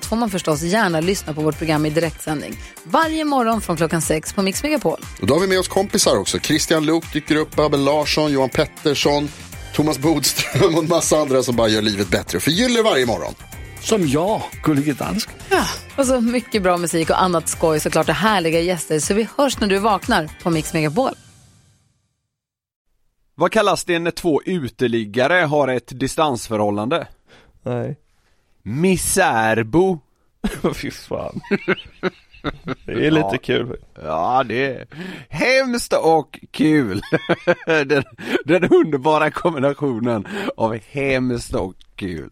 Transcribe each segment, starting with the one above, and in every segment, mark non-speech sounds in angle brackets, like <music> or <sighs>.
allt får man förstås gärna lyssna på vårt program i direktsändning. Varje morgon från klockan sex på Mix Megapol. Och då har vi med oss kompisar också. Christian Luuk dyker upp, Abel Larsson, Johan Pettersson, Thomas Bodström och en massa andra som bara gör livet bättre. Förgyller varje morgon. Som jag, Gullige Dansken. Och så mycket bra musik och annat skoj såklart och härliga gäster. Så vi hörs när du vaknar på Mix Megapol. Vad kallas det när två uteliggare har ett distansförhållande? Nej. Misärbo. <laughs> Fy fan. <laughs> Det är lite Ja. kul. Ja, det är hemskt och kul. <laughs> Den, den underbara kombinationen av hemskt och kul.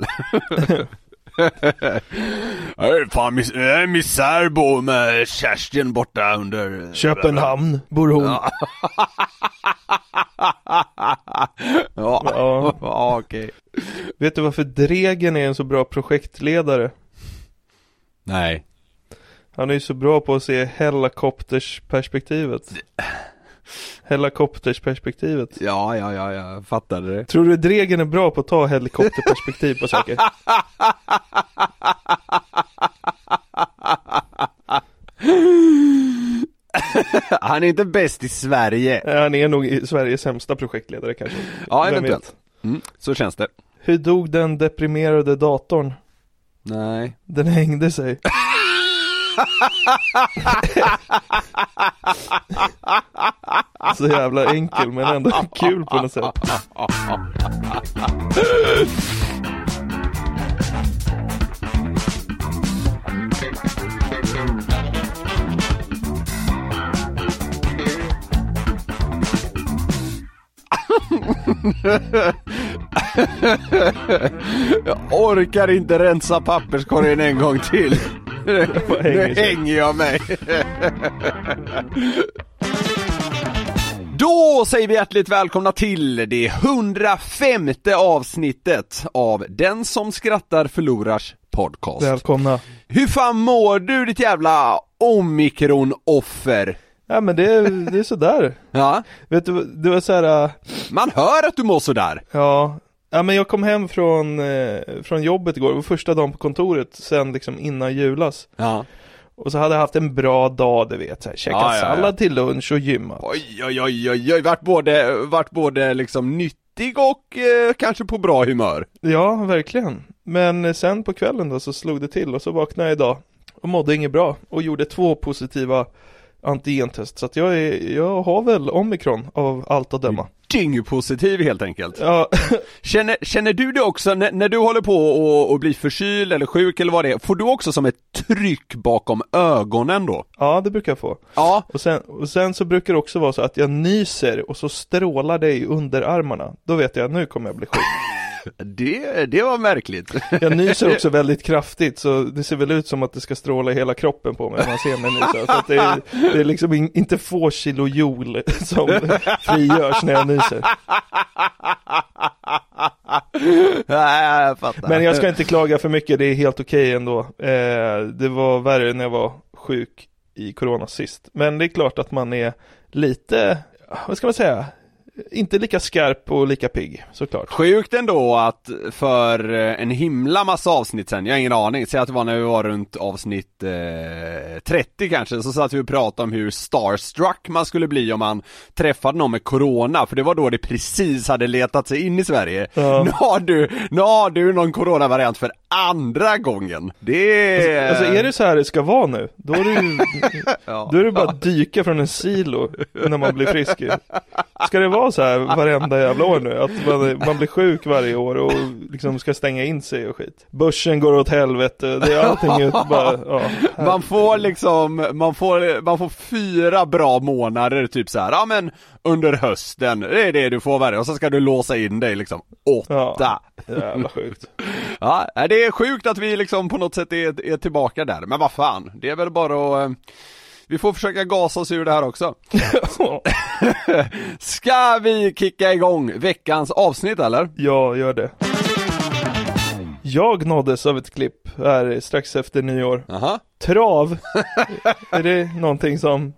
Jag är fan mis- jag är misärbo med Kerstin borta under Köpenhamn bor hon. Ja, <laughs> ja. Ja. ja okej. Vet du varför Dregen är en så bra projektledare? Nej. Han är ju så bra på att se helikoptersperspektivet. Helikoptersperspektivet. Ja, ja, ja, jag fattade det. Tror du Dregen är bra på att ta helikopterperspektiv på saker? <laughs> <laughs> <laughs> Han är inte bäst i Sverige. Han är nog i Sveriges sämsta projektledare kanske. Ja, eventuellt. Mm, så känns det. Hur dog den deprimerade datorn? Nej. Den hängde sig. <laughs> Så jävla enkel men ändå kul på något sätt. <laughs> Jag orkar inte rensa papperskorgen en gång till. Nu hänger jag mig. Då säger vi hjärtligt välkomna till det 105 avsnittet av Den som skrattar förlorars podcast. Välkomna. Hur fan mår du ditt jävla omikron-offer? Ja men det är, det är sådär. Ja, Vet du, det var så här. äh, man hör att du mår sådär. ja. Ja men jag kom hem från, eh, från jobbet igår, det var första dagen på kontoret sen liksom innan julas. Ja. Och så hade jag haft en bra dag, du vet, så här, käkat Ja, ja, ja. sallad till lunch och gymmat. Oj, oj, oj, oj, oj, vart både, vart både liksom nyttig och eh, kanske på bra humör. Ja, verkligen. Men sen på kvällen då så slog det till och så vaknade jag idag och mådde inget bra och gjorde två positiva antigentest. Så att jag, är, jag har väl omikron av allt att döma. Dyngpositiv helt enkelt. Ja, <laughs> Känner, känner du det också när, när du håller på och, och blir förkyld eller sjuk eller vad det är, får du också som ett tryck bakom ögonen då? ja, det brukar jag få. Ja, Och sen, och sen så brukar det också vara så att jag nyser och så strålar det i underarmarna. Då vet jag, nu kommer jag bli sjuk. Det, det var märkligt. Jag nyser också <laughs> väldigt kraftigt så det ser väl ut som att det ska stråla hela kroppen på mig när man ser mig nysa. Så att det, är, det är liksom in, inte få kilo joule som frigörs när jag nyser. Nej, jag fattar. Men jag ska inte klaga för mycket, det är helt okej ändå. Eh, det var värre när jag var sjuk i corona sist. Men det är klart att man är lite, vad ska man säga, inte lika skarp och lika pigg såklart. Sjukt ändå att för eh, en himla massa avsnitt sen, jag har ingen aning, säg att det var när vi var runt avsnitt eh, 30 kanske, så satt vi och pratade om hur starstruck man skulle bli om man träffade någon med corona, för det var då det precis hade letat sig in i Sverige. Ja. <laughs> Nu har du, nu har du någon coronavariant för andra gången. Det är... Alltså är det så här det ska vara nu, då är det ju, <laughs> Ja. då är det bara att dyka från en silo när man blir frisk. Ska det vara så här varenda jävla år nu? Att man, man blir sjuk varje år och liksom ska stänga in sig och skit. Börsen går åt helvete, det är allting ut <laughs> bara, ja. Man får liksom, man får, man får fyra bra månader typ så här. ja men under hösten, det är det du får varje och så ska du låsa in dig liksom åtta. Jävla sjukt. <laughs> Ja, det är sjukt att vi liksom på något sätt är, är tillbaka där, men vad fan, det är väl bara att eh, vi får försöka gasa oss ur det här också. <laughs> Ska vi kicka igång veckans avsnitt eller? Ja, gör det. Jag nåddes av ett klipp här strax efter nyår. Aha. Trav, <laughs> är det någonting som,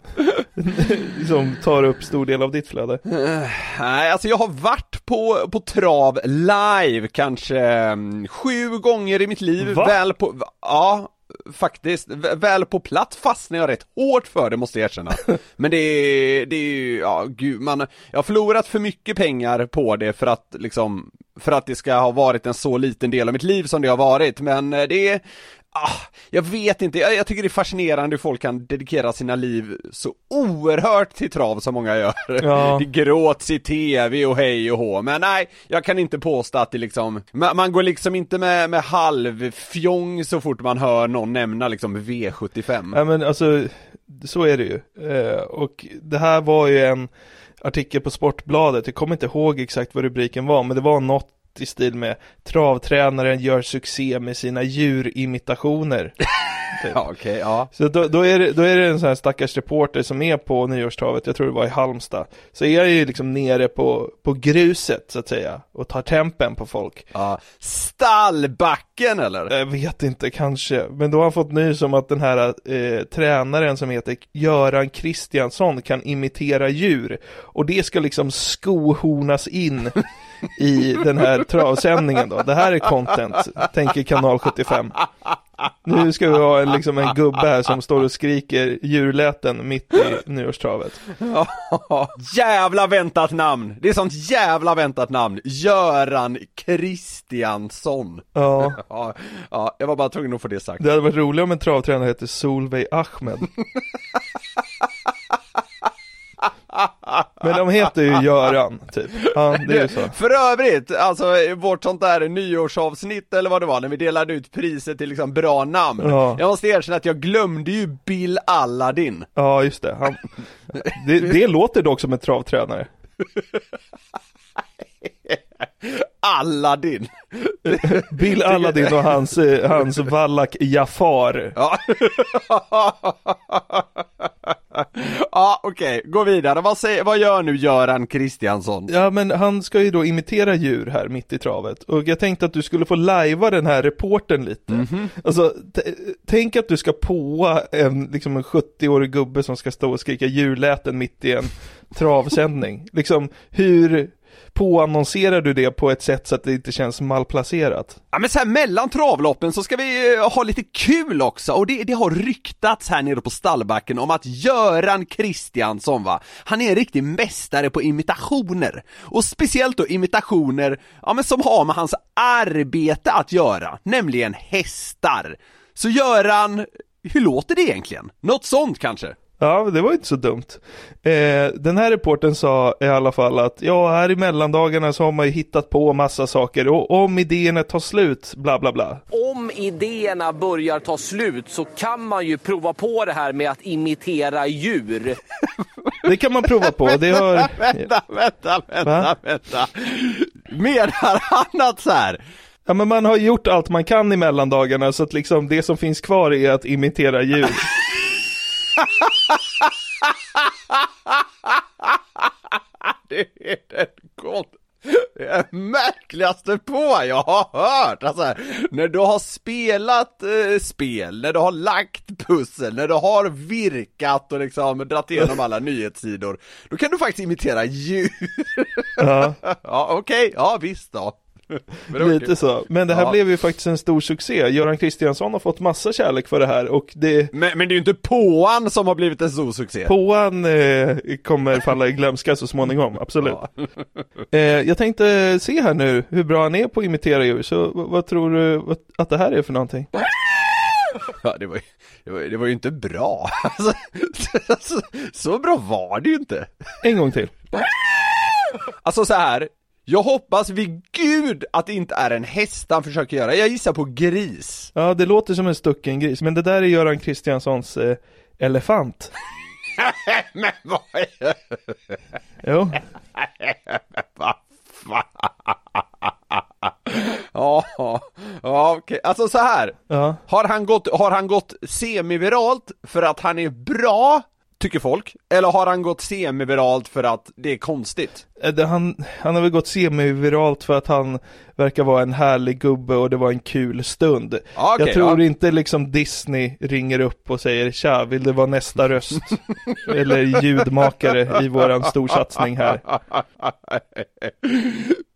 som tar upp stor del av ditt flöde? Nej, alltså jag har varit på, på trav live kanske mm, sju gånger i mitt liv, Va? väl på, ja, faktiskt, väl på plats fastnade jag rätt hårt för det måste jag erkänna. <laughs> Men det är, det är ju, ja gud, man, jag har förlorat för mycket pengar på det för att liksom, för att det ska ha varit en så liten del av mitt liv som det har varit, men eh, det är Ah, jag vet inte, jag, jag tycker det är fascinerande hur folk kan dedikera sina liv så oerhört till trav som många gör. Ja. <laughs> Det gråts i tv och hej och hå, men nej, jag kan inte påstå att det liksom, man, man går liksom inte med, med halvfjong så fort man hör någon nämna liksom V75. Ja men alltså, så är det ju. Eh, och det här var ju en artikel på Sportbladet, jag kommer inte ihåg exakt vad rubriken var, men det var något i stil med Travtränaren gör succé med sina djurimitationer. <laughs> Typ. Ja, okej, ja. Så då, då, är det, då är det en sån här stackars reporter som är på nyårstravet, jag tror det var i Halmstad. Så är jag ju liksom nere på, på gruset så att säga och tar tempen på folk. ja. Stallbacken eller? Jag vet inte, kanske. Men då har han fått nys om att den här eh, tränaren som heter Göran Kristiansson kan imitera djur. Och det ska liksom skohornas in i den här travsändningen då. Det här är content, tänker kanal 75. Nu ska vi ha en, liksom en gubbe här som står och skriker djurläten mitt i nyårstravet. <laughs> jävla väntat namn! Det är sånt jävla väntat namn! Göran Kristiansson. Ja, <laughs> Ja, ja, jag var bara tvungen att få det sagt. det hade varit roligt om en travtränare hette Solveig Ahmed. <laughs> Men de heter ju Göran, typ. Ja, det är ju så. För övrigt, alltså vårt sånt där nyårsavsnitt eller vad det var när vi delade ut priset till liksom bra namn. Ja. Jag måste erkänna att jag glömde ju Bill Aladdin. Ja, just det. Han, det. Det låter dock som en travtränare. <laughs> Aladdin. <laughs> Bill Aladdin och hans, hans Wallach Jafar. Ja, <laughs> ja okej, gå vidare. Vad, säger, vad gör nu Göran Kristiansson? Ja, men han ska ju då imitera djur här mitt i travet. Och jag tänkte att du skulle få lajva den här reporten lite. Alltså, t- tänk att du ska påa en, liksom en 70-årig gubbe som ska stå och skrika djurläten mitt i en travsändning. liksom, hur påannonserar du det på ett sätt så att det inte känns malplacerat? Ja men så här mellan travloppen så ska vi eh, ha lite kul också och det, det har ryktats här nere på stallbacken om att Göran Kristiansson va, han är en riktig mästare på imitationer. Och speciellt då imitationer, ja men som har med hans arbete att göra, nämligen hästar. Så Göran, hur låter det egentligen? Något sånt kanske? Ja, det var inte så dumt. Eh, den här reporten sa i alla fall att ja, här i mellandagarna så har man ju hittat på massa saker och om idéerna tar slut, bla bla bla. om idéerna börjar ta slut så kan man ju prova på det här med att imitera djur. <laughs> Det kan man prova på, det har... Vänta, vänta, vänta, Va? vänta. Menar han att så här? Ja men man har gjort allt man kan i mellandagarna så att liksom det som finns kvar är att imitera djur. <laughs> Det är den gott. Det är märkligaste på jag har hört! Alltså, när du har spelat eh, spel, när du har lagt pussel, när du har virkat och liksom dragit igenom alla nyhetssidor, då kan du faktiskt imitera djur. Ja, <laughs> ja, okej, ja visst då. Lite så. Men det här Ja. blev ju faktiskt en stor succé. Göran Kristiansson har fått massa kärlek för det här och det Men, men det är ju inte påan som har blivit en stor succé. Påan eh, kommer falla i glömska så småningom, absolut. <laughs> Eh, jag tänkte se här nu hur bra han är på att imitera djur, så vad tror du vad, att det här är för någonting? <laughs> Ja, det var ju, det var, det var ju inte bra. <laughs> Alltså, så, så bra var det ju inte. En gång till. Alltså så här. Jag hoppas vid gud att det inte är en häst han försöker göra. Jag gissar på gris. Ja, det låter som en stucken gris, men det där är Göran Kristianssons eh, elefant. <laughs> Men vad är Jo, <laughs> Vad fan? <laughs> Ja, ja okej. Alltså så här. Ja. Har han gått, har han gått semiviralt för att han är bra, tycker folk? Eller har han gått semiviralt för att det är konstigt? Eh, Han, han har väl gått semiviralt för att han verkar vara en härlig gubbe och det var en kul stund. Okej, jag tror ja. inte liksom Disney ringer upp och säger tja, vill du vara nästa röst? <laughs> Eller ljudmakare i våran storsatsning här.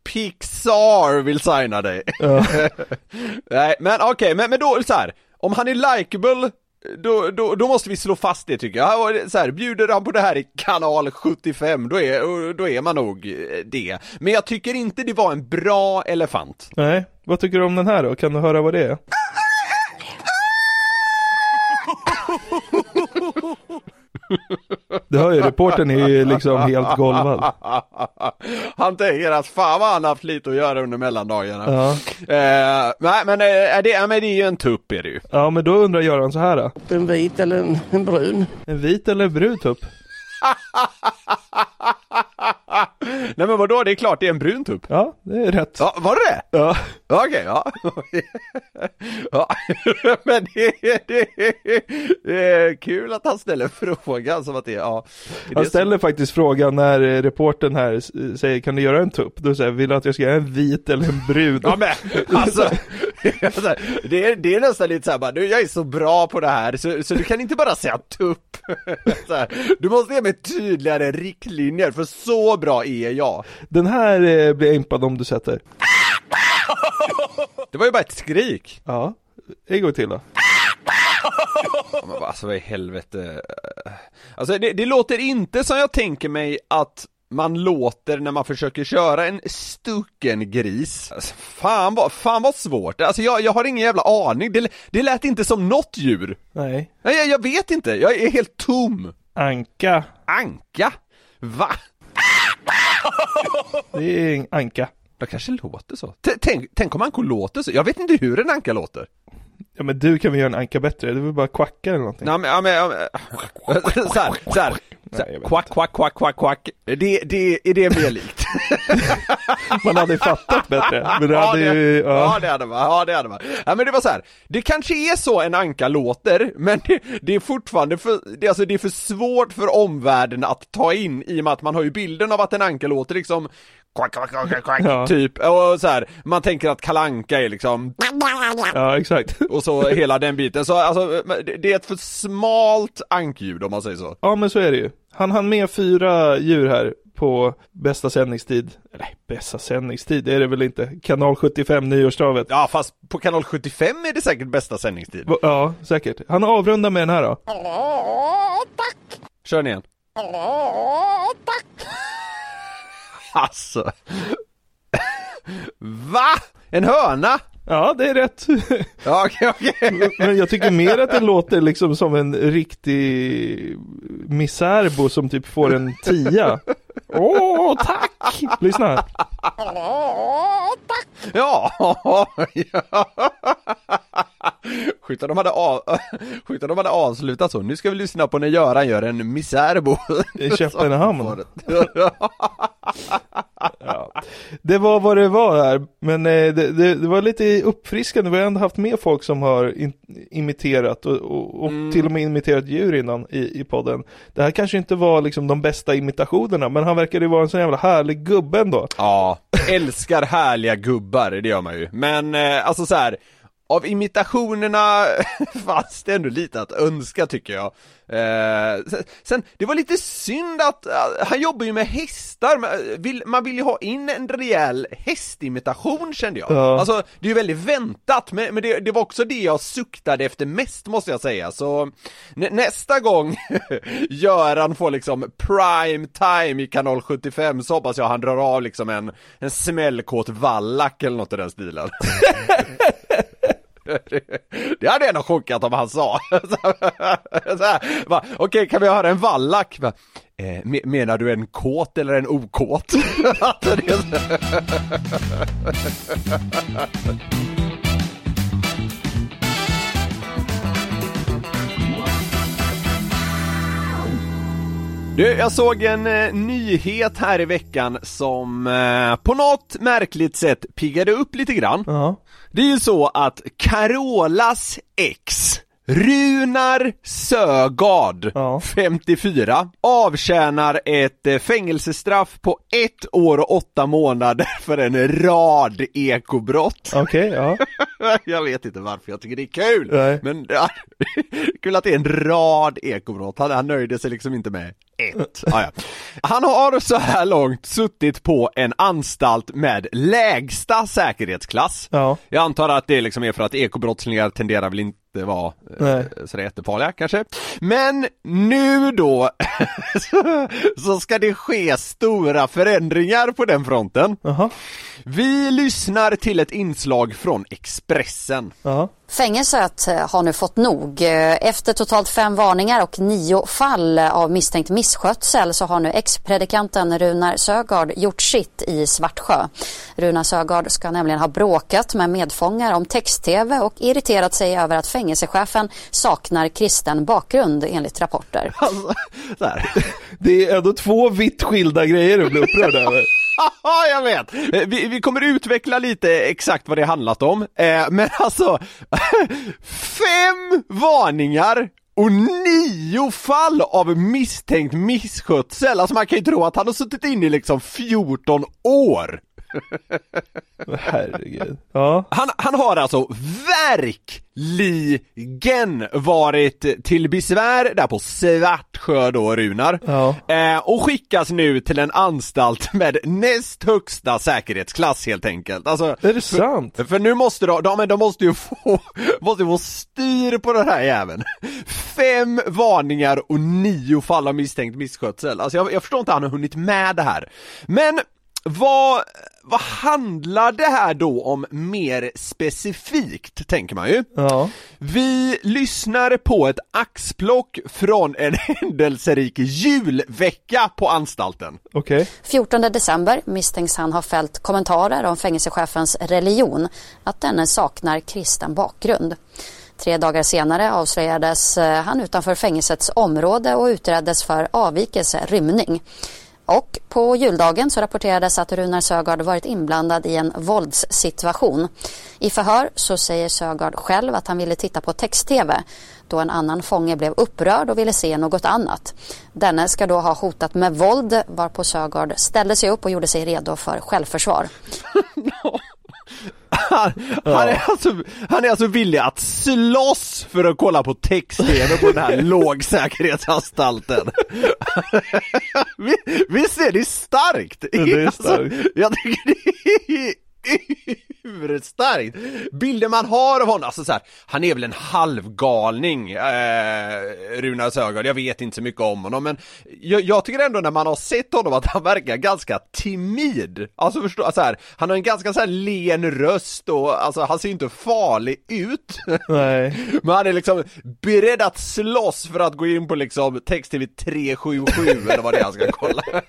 Pixar vill signa dig. Ja. <laughs> Nej, men okej, men, men då så här. Om han är likable då, då, då måste vi slå fast det tycker jag. Så här, bjuder han på det här i kanal 75, då är, då är man nog eh, det. Men jag tycker inte det var en bra elefant. Nej, vad tycker du om den här då? Kan du höra vad det är? Du hör ju, reportern är ju liksom helt golvad. <laughs> Han tänker att fan vad han har haft lite att göra under mellandagarna. Ja. Eh, nej men, eh, är det, ja, men det är ju en tupp är det ju. ja, men då undrar Göran så här då. En vit eller en, en brun? En vit eller brun tupp? <laughs> <laughs> Nej men vadå, det är klart det är en brun tupp. Ja, det är rätt. Ja, var det? Ja. Okej, ja. <laughs> ja. <laughs> Men det, det, det är kul att han ställer frågan som att det är, ja. är Han det ställer faktiskt frågan när eh, reportern här s- säger kan du göra en tupp? Då säger vill du att jag ska göra en vit eller en brun? Ja men alltså, det, är, det är nästan lite såhär bara, du jag är så bra på det här så, så du kan inte bara säga tupp. <laughs> Du måste ge mig tydligare riktlinjer för så bra är jag. Den här eh, blir jag impad om du sätter. Det var ju bara ett skrik. Ja, en gång till då. Ja, men alltså vad i helvete. Alltså det, det låter inte som jag tänker mig att man låter när man försöker köra en stucken gris. Alltså, fan vad, fan vad svårt. Alltså jag, jag har ingen jävla aning. Det, det lät inte som något djur. Nej. Nej, jag, jag vet inte. Jag är helt tom. Anka. Anka? Va? Det är en anka. Det kanske låter så. T- Tänk, tänk om ankor låter så. Jag vet inte hur en anka låter. Ja men du kan väl göra en anka bättre? Du vill bara kvacka eller någonting? Nej men, ja, men, ja, men så här, så här. Så Nej, jag här. vet Kvack, kvack, kvack, kvack, kvack. Det, det, är det mer likt? <laughs> Man hade ju fattat bättre. Men det ja, hade det, ju, ja. ja. det hade man, ja det hade man. Ja men det var så här. det kanske är så en anka låter, men det, det är fortfarande för, det, är alltså, det är för svårt för omvärlden att ta in i och med att man har ju bilden av att en anka låter liksom Quack, quack, quack, quack, quack, Ja. typ, och så här, man tänker att kalanka är liksom <laughs> Ja, exakt. och så hela den biten, så alltså, det- är ett för smalt ankljud om man säger så. Ja men så är det ju. Han hann med fyra djur här på bästa sändningstid. Eller bästa sändningstid är det väl inte. Kanal 75 nyårstravet. Ja fast på kanal 75 är det säkert bästa sändningstid. Ja, säkert. Han avrundar med den här då. Kör den igen. Alltså. Va? En höna? Ja, det är rätt. Ja, okej, okej. Men jag tycker mer att det låter liksom som en riktig misärbo som typ får en tia. Åh, tack! Lyssna här. Ja, ja. Sjukt om de hade, av... Om de hade avslutat så. Nu ska vi lyssna på när Göran gör en misärbo. I Köpenhamn. <laughs> Ja. Det var vad det var här, men eh, det, det, det var lite uppfriskande. Vi har ändå haft med folk som har in, imiterat och, och, och till och med imiterat djur innan i, i podden. Det här kanske inte var liksom de bästa imitationerna, men han verkade ju vara en sån jävla härlig gubbe ändå. Ja, älskar härliga gubbar, det gör man ju. Men eh, alltså så här. Av imitationerna <laughs> fanns det ändå lite att önska tycker jag. Eh, sen, sen, det var lite synd att, eh, han jobbar ju med hästar, men, eh, vill, man vill ju ha in en rejäl hästimitation kände jag. Ja. Alltså, det är ju väldigt väntat, men, men det, det var också det jag suktade efter mest måste jag säga, så nä, nästa gång <laughs> Göran får liksom prime time i kanal 75 så hoppas jag han drar av liksom en, en smällkåt vallack eller något i den stilen. <laughs> Det hade jag nog chockat om han sa. <laughs> Okej, okay, Okej, kan vi höra en vallack? Eh, menar du en kåt eller en okåt? <laughs> Du, jag såg en eh, nyhet här i veckan som eh, på något märkligt sätt piggade upp lite grann. Ja. Det är ju så att Carolas ex Runar Sögaard, Ja. 54, avtjänar ett eh, fängelsestraff på ett år och åtta månader <laughs> för en rad ekobrott. Okej, ja. <laughs> jag vet inte varför jag tycker det är kul, Nej. men <laughs> ja, kul att det är en rad ekobrott, han, han nöjde sig liksom inte med ett. Ah, ja. Han har så här långt suttit på en anstalt med lägsta säkerhetsklass. Ja. Jag antar att det liksom är för att ekobrottslingar tenderar väl inte vara Nej. eh, sådär jättefarliga kanske. Men nu då <laughs> så, så ska det ske stora förändringar på den fronten. Jaha. Vi lyssnar till ett inslag från Expressen. Ja. Fängelset eh, har nu fått nog. Eh, efter totalt fem varningar och nio fall av misstänkt misskötsel så har nu ex-predikanten Runar Sögaard gjort sitt i Svartsjö. Runar Sögaard ska nämligen ha bråkat med medfångar om text-tv och irriterat sig över att fängelsechefen saknar kristen bakgrund enligt rapporter. Alltså. Det är ändå två vitt skilda grejer att bli upprörd över. Ja, jag vet! Eh, vi, vi kommer utveckla lite exakt vad det handlat om, eh, men <laughs> alltså Fem varningar och nio fall av misstänkt misskötsel! Alltså man kan ju tro att han har suttit inne i liksom 14 år! Herregud. Ja. Han, han har alltså verkligen varit till besvär där på Svartsjö då, Runar. Ja. Eh, och skickas nu till en anstalt med näst högsta säkerhetsklass helt enkelt. Alltså, Är det sant? för nu måste de, de, de måste ju få, <laughs> måste få styr på den här jäveln. Fem varningar och nio fall av misstänkt misskötsel. Alltså jag, jag förstår inte han har hunnit med det här. Men vad, vad handlar det här då om mer specifikt, tänker man ju. Ja. Vi lyssnar på ett axplock från en <laughs> händelserik julvecka på anstalten. Okej. 14 december misstänks han ha fällt kommentarer om fängelsechefens religion, att denne saknar kristen bakgrund. Tre dagar senare avslöjades eh, han utanför fängelsets område och utreddes för avvikelse, rymning. Och på juldagen så rapporterades att Runar Sögaard varit inblandad i en våldssituation. I förhör så säger Sögaard själv att han ville titta på text-tv då en annan fånge blev upprörd och ville se något annat. Denne ska då ha hotat med våld varpå Sögaard ställde sig upp och gjorde sig redo för självförsvar. <laughs> <laughs> Han, han, är alltså, han är alltså villig att slåss för att kolla på text-tv på den här <laughs> lågsäkerhetsanstalten. <laughs> Vi- Visst är det starkt? Ja, det är Alltså, starkt. jag tycker det är <laughs> urstarkt! Bilden man har av honom, alltså så här, han är väl en halvgalning, eh, Runar Sögaard, jag vet inte så mycket om honom men jag, jag tycker ändå när man har sett honom att han verkar ganska timid. Alltså förstå, så här, han har en ganska så här len röst och alltså han ser inte farlig ut. Nej. <laughs> Men han är liksom beredd att slåss för att gå in på liksom text-tv 377 eller vad det är han ska kolla. <laughs>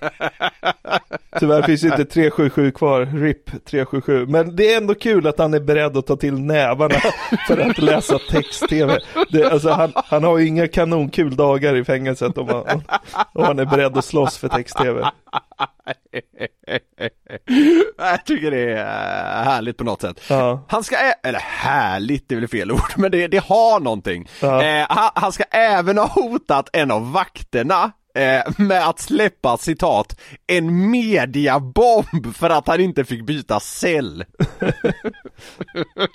Tyvärr finns inte 377 kvar, RIP 377. Men det är ändå kul att han är beredd att ta till nävarna <laughs> för att läsa text-tv. Det, alltså, han, han har ju inga kanonkul dagar i fängelset om han, om han är beredd att slåss för text-tv. Jag tycker det är härligt på något sätt. Ja. Han ska, eller härligt är väl fel ord, <laughs> men det, det har någonting. Ja. Eh, han, han ska även ha hotat en av vakterna med att släppa citat en mediabomb för att han inte fick byta cell. <laughs>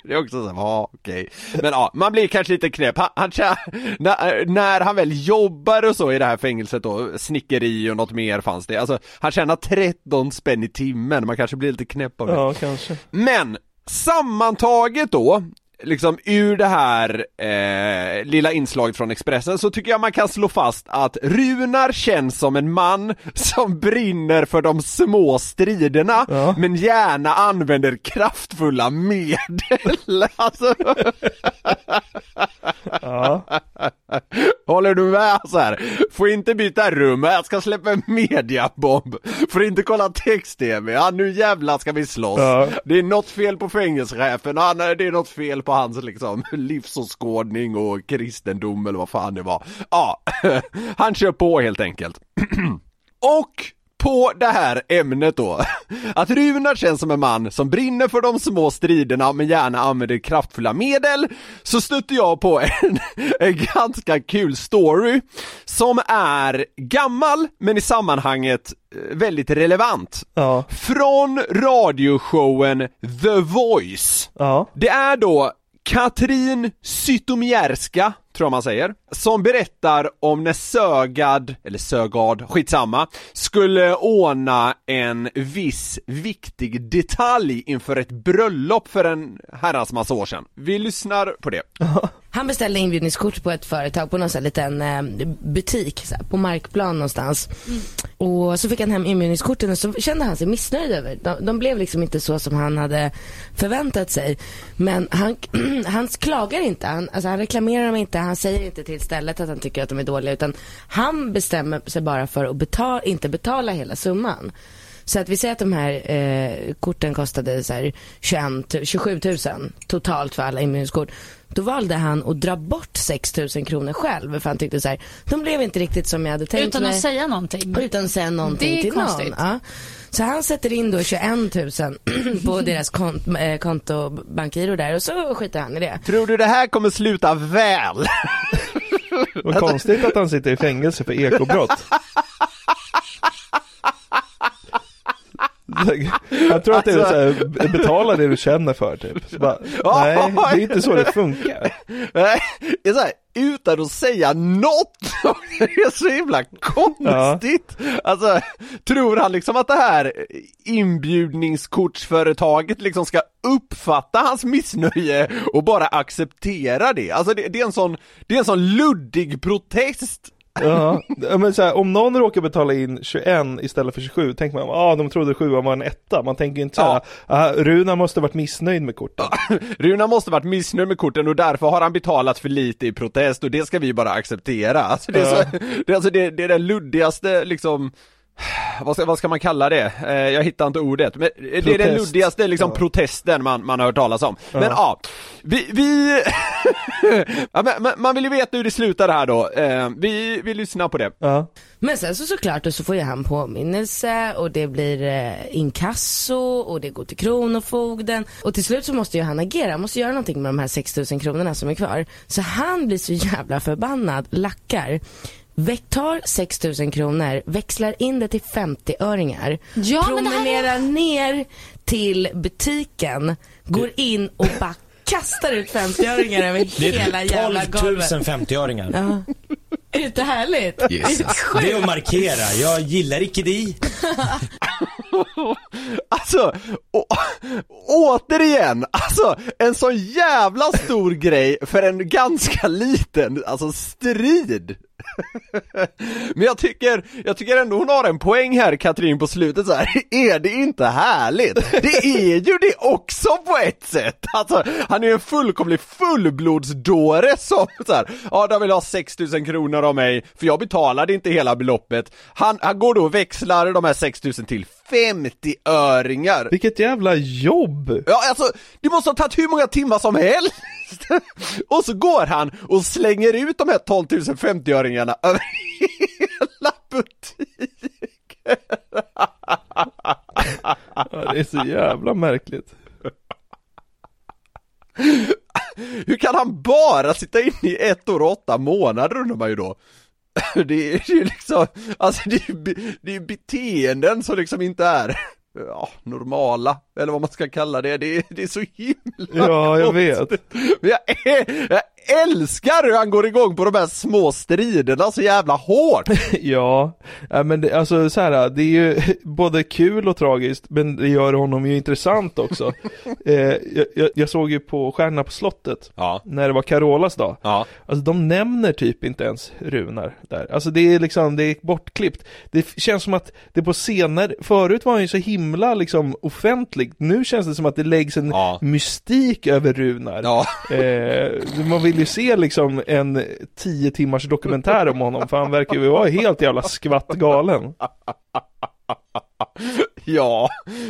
det är också så, ja okej. Men ja, man blir kanske lite knäpp. Han, han, när, när han väl jobbar och så i det här fängelset då, snickeri och något mer fanns det. Alltså han tjänar 13 spänn i timmen, man kanske blir lite knäpp av det. Ja, kanske. Men sammantaget då, liksom ur det här eh, lilla inslaget från Expressen så tycker jag man kan slå fast att Runar känns som en man <laughs> som brinner för de små striderna Ja. men gärna använder kraftfulla medel. <laughs> alltså, Ja. Håller du med så här? Får inte byta rum, jag ska släppa en mediabomb. Får inte kolla text-tv, ja nu jävlar ska vi slåss. Ja. Det är något fel på fängelsechefen, ja, nej, det är något fel på hans liksom livsåskådning och kristendom eller vad fan det var. Ja, <laughs> han kör på helt enkelt. <clears throat> Och på det här ämnet då, <laughs> att Runar känns som en man som brinner för de små striderna men gärna använder kraftfulla medel, så stötte jag på en, <laughs> en ganska kul story som är gammal men i sammanhanget eh, väldigt relevant. Ja. Från radioshowen The Voice. Ja. Det är då Katrin Zytomierska, tror jag man säger, som berättar om när Sögad, eller Sögad, skitsamma, skulle ordna en viss viktig detalj inför ett bröllop för en herrans massa år sedan. Vi lyssnar på det. <laughs> Han beställde inbjudningskort på ett företag på någon sån här liten eh, butik så här, på Markplan någonstans. Och så fick han hem inbjudningskorten och så kände han sig missnöjd över. De, de blev liksom inte så som han hade förväntat sig. Men han, <clears throat> han klagar inte, han, alltså han reklamerar dem inte, han säger inte till stället att han tycker att de är dåliga utan han bestämmer sig bara för att betala, inte betala hela summan. Så att vi säger att de här eh, korten kostade så här 21, 27 000 totalt för alla inbjudningskort. Då valde han att dra bort 6 000 kronor själv för han tyckte så här, de blev inte riktigt som jag hade tänkt Utan mig. att säga någonting. Utan att säga någonting till konstigt. någon. Ja. Så han sätter in då 21 000 <clears throat> på deras kont eh, konto, bankgiro där och så skiter han i det. Tror du det här kommer sluta väl? <laughs> Vad konstigt att han sitter i fängelse för ekobrott. <laughs> <laughs> Jag tror att det är så här, betala det du känner för typ. Så bara, nej, det är inte så det funkar. <laughs> Nej, det är så här, utan att säga något. <laughs> Det är så himla konstigt. Alltså, tror han liksom att det här inbjudningskortsföretaget liksom ska uppfatta hans missnöje och bara acceptera det? Alltså det, det är en sån, det är en sån luddig protest. Ja, men så här, om någon råkar betala in 21 istället för 27, tänker man, ah, de trodde 7 var en etta. Man tänker inte så här, ah, Runa måste varit missnöjd med korten. <laughs> Runa måste varit missnöjd med korten och därför har han betalat för lite i protest och det ska vi bara acceptera. Alltså det är, så, <laughs> det, är alltså det, det är den luddigaste liksom <sighs> vad ska, vad ska man kalla det? Eh, jag hittar inte ordet, men det är den Protest. luddigaste liksom Ja. protesten man, man har hört talas om. Men Ja. ja, vi, vi <laughs> ja, men, man vill ju veta hur det slutar här då. Eh, vi, vi lyssnar på det. Ja. Men sen så såklart och så får ju han påminnelse och det blir eh, inkasso och det går till Kronofogden och till slut så måste ju han agera, han måste göra någonting med de här 6000 kronorna som är kvar. Så han blir så jävla förbannad, lackar. Väck- tar 6000 kronor, växlar in det till 50-öringar, Ja, men det här promenerar ner till butiken, går in och bara kastar ut 50-öringar över Det hela jävla är 12 golvet. 000 50-öringar. Ja. Är det inte härligt? Det är att markera. Jag gillar icke dig. <laughs> Alltså, å, återigen, alltså en sån jävla stor grej för en ganska liten, alltså strid. <laughs> Men jag tycker, jag tycker ändå hon har en poäng här Katrin på slutet så här. <laughs> är det inte härligt? Det är ju det också på ett sätt! Alltså, han är ju en fullkomlig fullblodsdåre som så här, ja de vill ha 6000 kronor av mig, för jag betalade inte hela beloppet. Han, han går då och växlar de här 6000 till 50-öringar. Vilket jävla jobb! Ja, alltså, det måste ha tagit hur många timmar som helst! <laughs> och så går han och slänger ut de här 12 000 50-öringarna över hela butiken! Ja, det är så jävla märkligt. Hur kan han bara sitta inne i ett år och åtta månader undrar man ju då? <laughs> Det är ju liksom, alltså det är det är beteenden som liksom inte är Ja, normala, eller vad man ska kalla det, det är, det är så himla Ja, jag vet. konstigt. Men jag, jag älskar hur han går igång på de här små striderna så jävla hårt! <laughs> Ja, men det, alltså så här, det är ju <laughs> både kul och tragiskt, men det gör honom ju intressant också. <laughs> eh, jag, jag, såg ju på Stjärnorna på slottet, Ja. när det var Carolas dag. Ja. Alltså de nämner typ inte ens Runar där. Alltså det är liksom, det är bortklippt. Det känns som att det på scener, förut var han ju så himla liksom offentlig. Nu känns det som att det läggs en Ja. mystik över Runar. Ja. Eh, man vill vill ju se liksom en tio timmars dokumentär om honom, för han verkar ju vara helt jävla skvatt galen. Ja,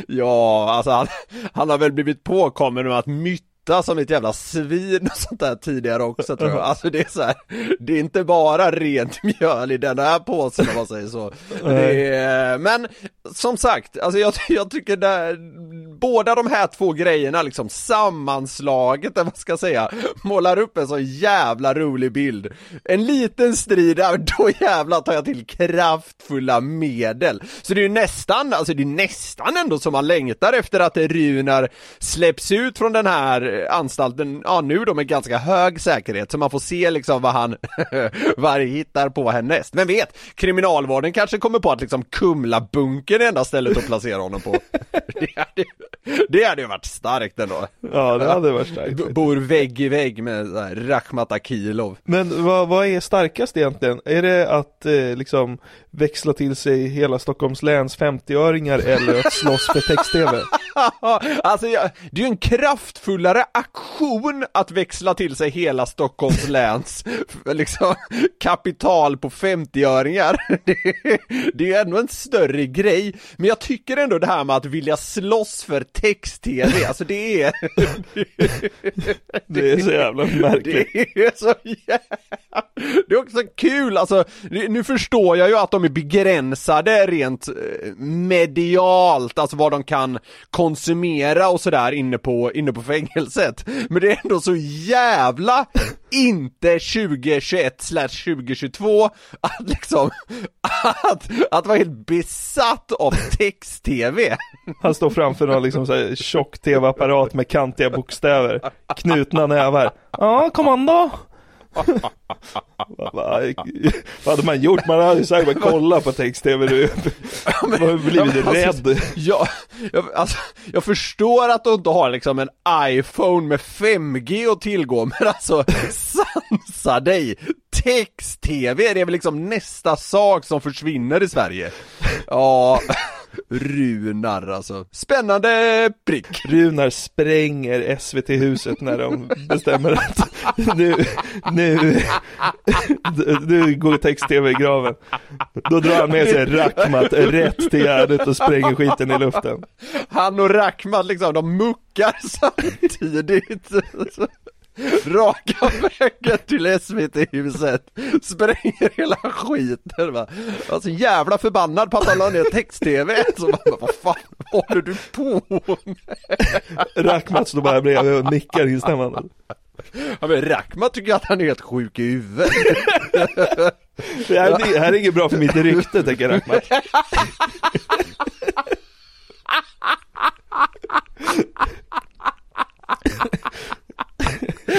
ja, alltså han, han har väl blivit påkommen med att myt spotta som ett jävla svin och sånt där tidigare också tror jag. Alltså det är så här, det är inte bara rent mjöl i den här påsen om man säger så. Det är, men som sagt, alltså jag, jag tycker det, båda de här två grejerna liksom sammanslaget, eller vad ska jag säga, målar upp en så jävla rolig bild. En liten strid, då jävlar tar jag till kraftfulla medel. Så det är ju nästan, alltså det är nästan ändå som man längtar efter att Runar släpps ut från den här anstalten, ja nu då med ganska hög säkerhet, så man får se liksom vad han, <laughs> vad han hittar på härnäst. Men vet, kriminalvården kanske kommer på att liksom Kumla-bunkern är enda stället att placera honom på. <laughs> Det hade, det hade ju varit starkt ändå. Ja, det hade varit starkt. Bor vägg i vägg med Rakhmat Akilov. Men vad, vad är starkast egentligen? Är det att eh, liksom växla till sig hela Stockholms läns 50-öringar eller att slåss för text-tv? <laughs> alltså jag, det är ju en kraftfullare aktion att växla till sig hela Stockholms <laughs> läns liksom kapital på 50-öringar. <laughs> Det, det är ju ändå en större grej, men jag tycker ändå det här med att vilja slåss för text-tv, <laughs> alltså det är Det är så jävla märkligt. Det är så jävla... Det är också kul, alltså nu förstår jag ju att de är begränsade rent eh, medialt, alltså vad de kan konsumera och sådär inne på, inne på sätt, Men det är ändå så jävla inte 2021 slash 2022 att liksom, att, att vara helt besatt av text-tv. Han står framför någon liksom så här tjock tv-apparat med kantiga bokstäver, knutna nävar. Ja, kommando! Vad, hade man gjort? Man hade ju säkert bara kollat på text-tv nu. Man har blivit Alltså, rädd. Jag, jag, alltså, jag förstår att du inte har liksom en iPhone med 5G att tillgå, men alltså sansa dig! Text-tv, det är väl liksom nästa sak som försvinner i Sverige? Ja, Runar alltså. Spännande prick. Runar spränger SVT-huset när de bestämmer att nu, nu, nu går text-tv i graven. Då drar han med sig Rakhmat rätt till Gärdet och spränger skiten i luften. Han och Rakhmat liksom, de muckar samtidigt. Raka <laughs> vägen till SVT-huset, spränger hela skiten va. Jag var så jävla förbannad på att han la ner text-tv, så bara, vad fan håller du på med? Rakhmat står bara bredvid och nickar instämmande. Ja men Rakhmat tycker att han är helt sjuk i huvudet. Det här, det här är inget bra för mitt rykte, tänker Rakhmat. <laughs>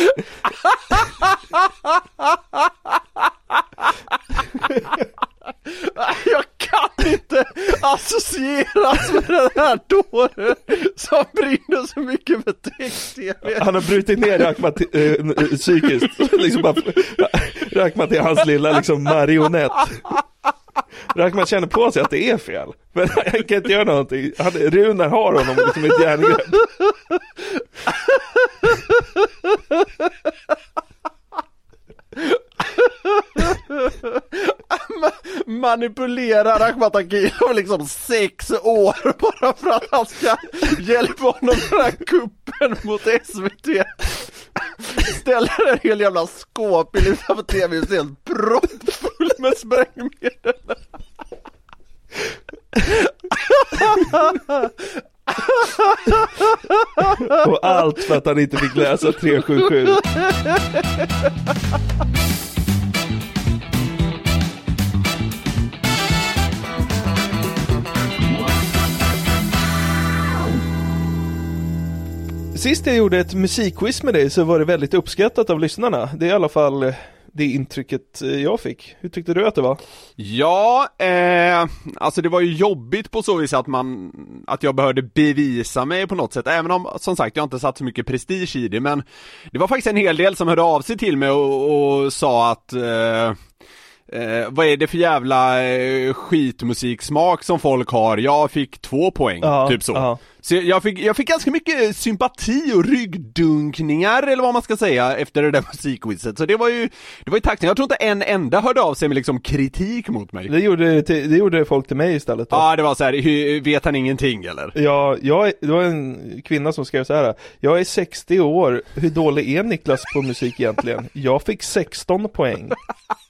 Jag kan inte associeras med den här dåren som brinner så mycket för text-tv. Han har brutit ner Rakhmat äh, psykiskt. <laughs> Liksom bara, Rakhmat är hans lilla liksom marionett. Rakhmat känner på sig att det är fel. Men han kan inte göra någonting. Han, Runar har honom liksom i ett järngrepp. Manipulerar Ahmad Akilov liksom sex år bara för att han ska hjälpa honom med den här kuppen mot SVT. Ställer en hel jävla skåpbil utanför tv-huset helt proppfull med sprängmedel. Och allt för att han inte fick läsa 377. Sist jag gjorde ett musikquiz med dig så var det väldigt uppskattat av lyssnarna. Det är i alla fall eh, det intrycket eh, jag fick. Hur tyckte du att det var? Ja, eh, alltså det var ju jobbigt på så vis att man, att jag behövde bevisa mig på något sätt, även om som sagt jag inte satt så mycket prestige i det, men det var faktiskt en hel del som hörde av sig till mig och, och sa att eh, Eh, vad är det för jävla eh, skitmusiksmak som folk har? Jag fick två poäng, Ja, typ så. ja. Så jag fick, jag fick ganska mycket sympati och ryggdunkningar eller vad man ska säga efter det där <laughs> musikquizet. Så det var ju, det var ju tacksamt. Jag tror inte en enda hörde av sig med liksom kritik mot mig. Det gjorde, det gjorde folk till mig istället då. Ja, det var så här, "Hur- vet han ingenting eller? Ja, jag, det var en kvinna som skrev så här. Jag är 60 år, hur dålig är Niklas på musik egentligen? Jag fick 16 poäng. <laughs>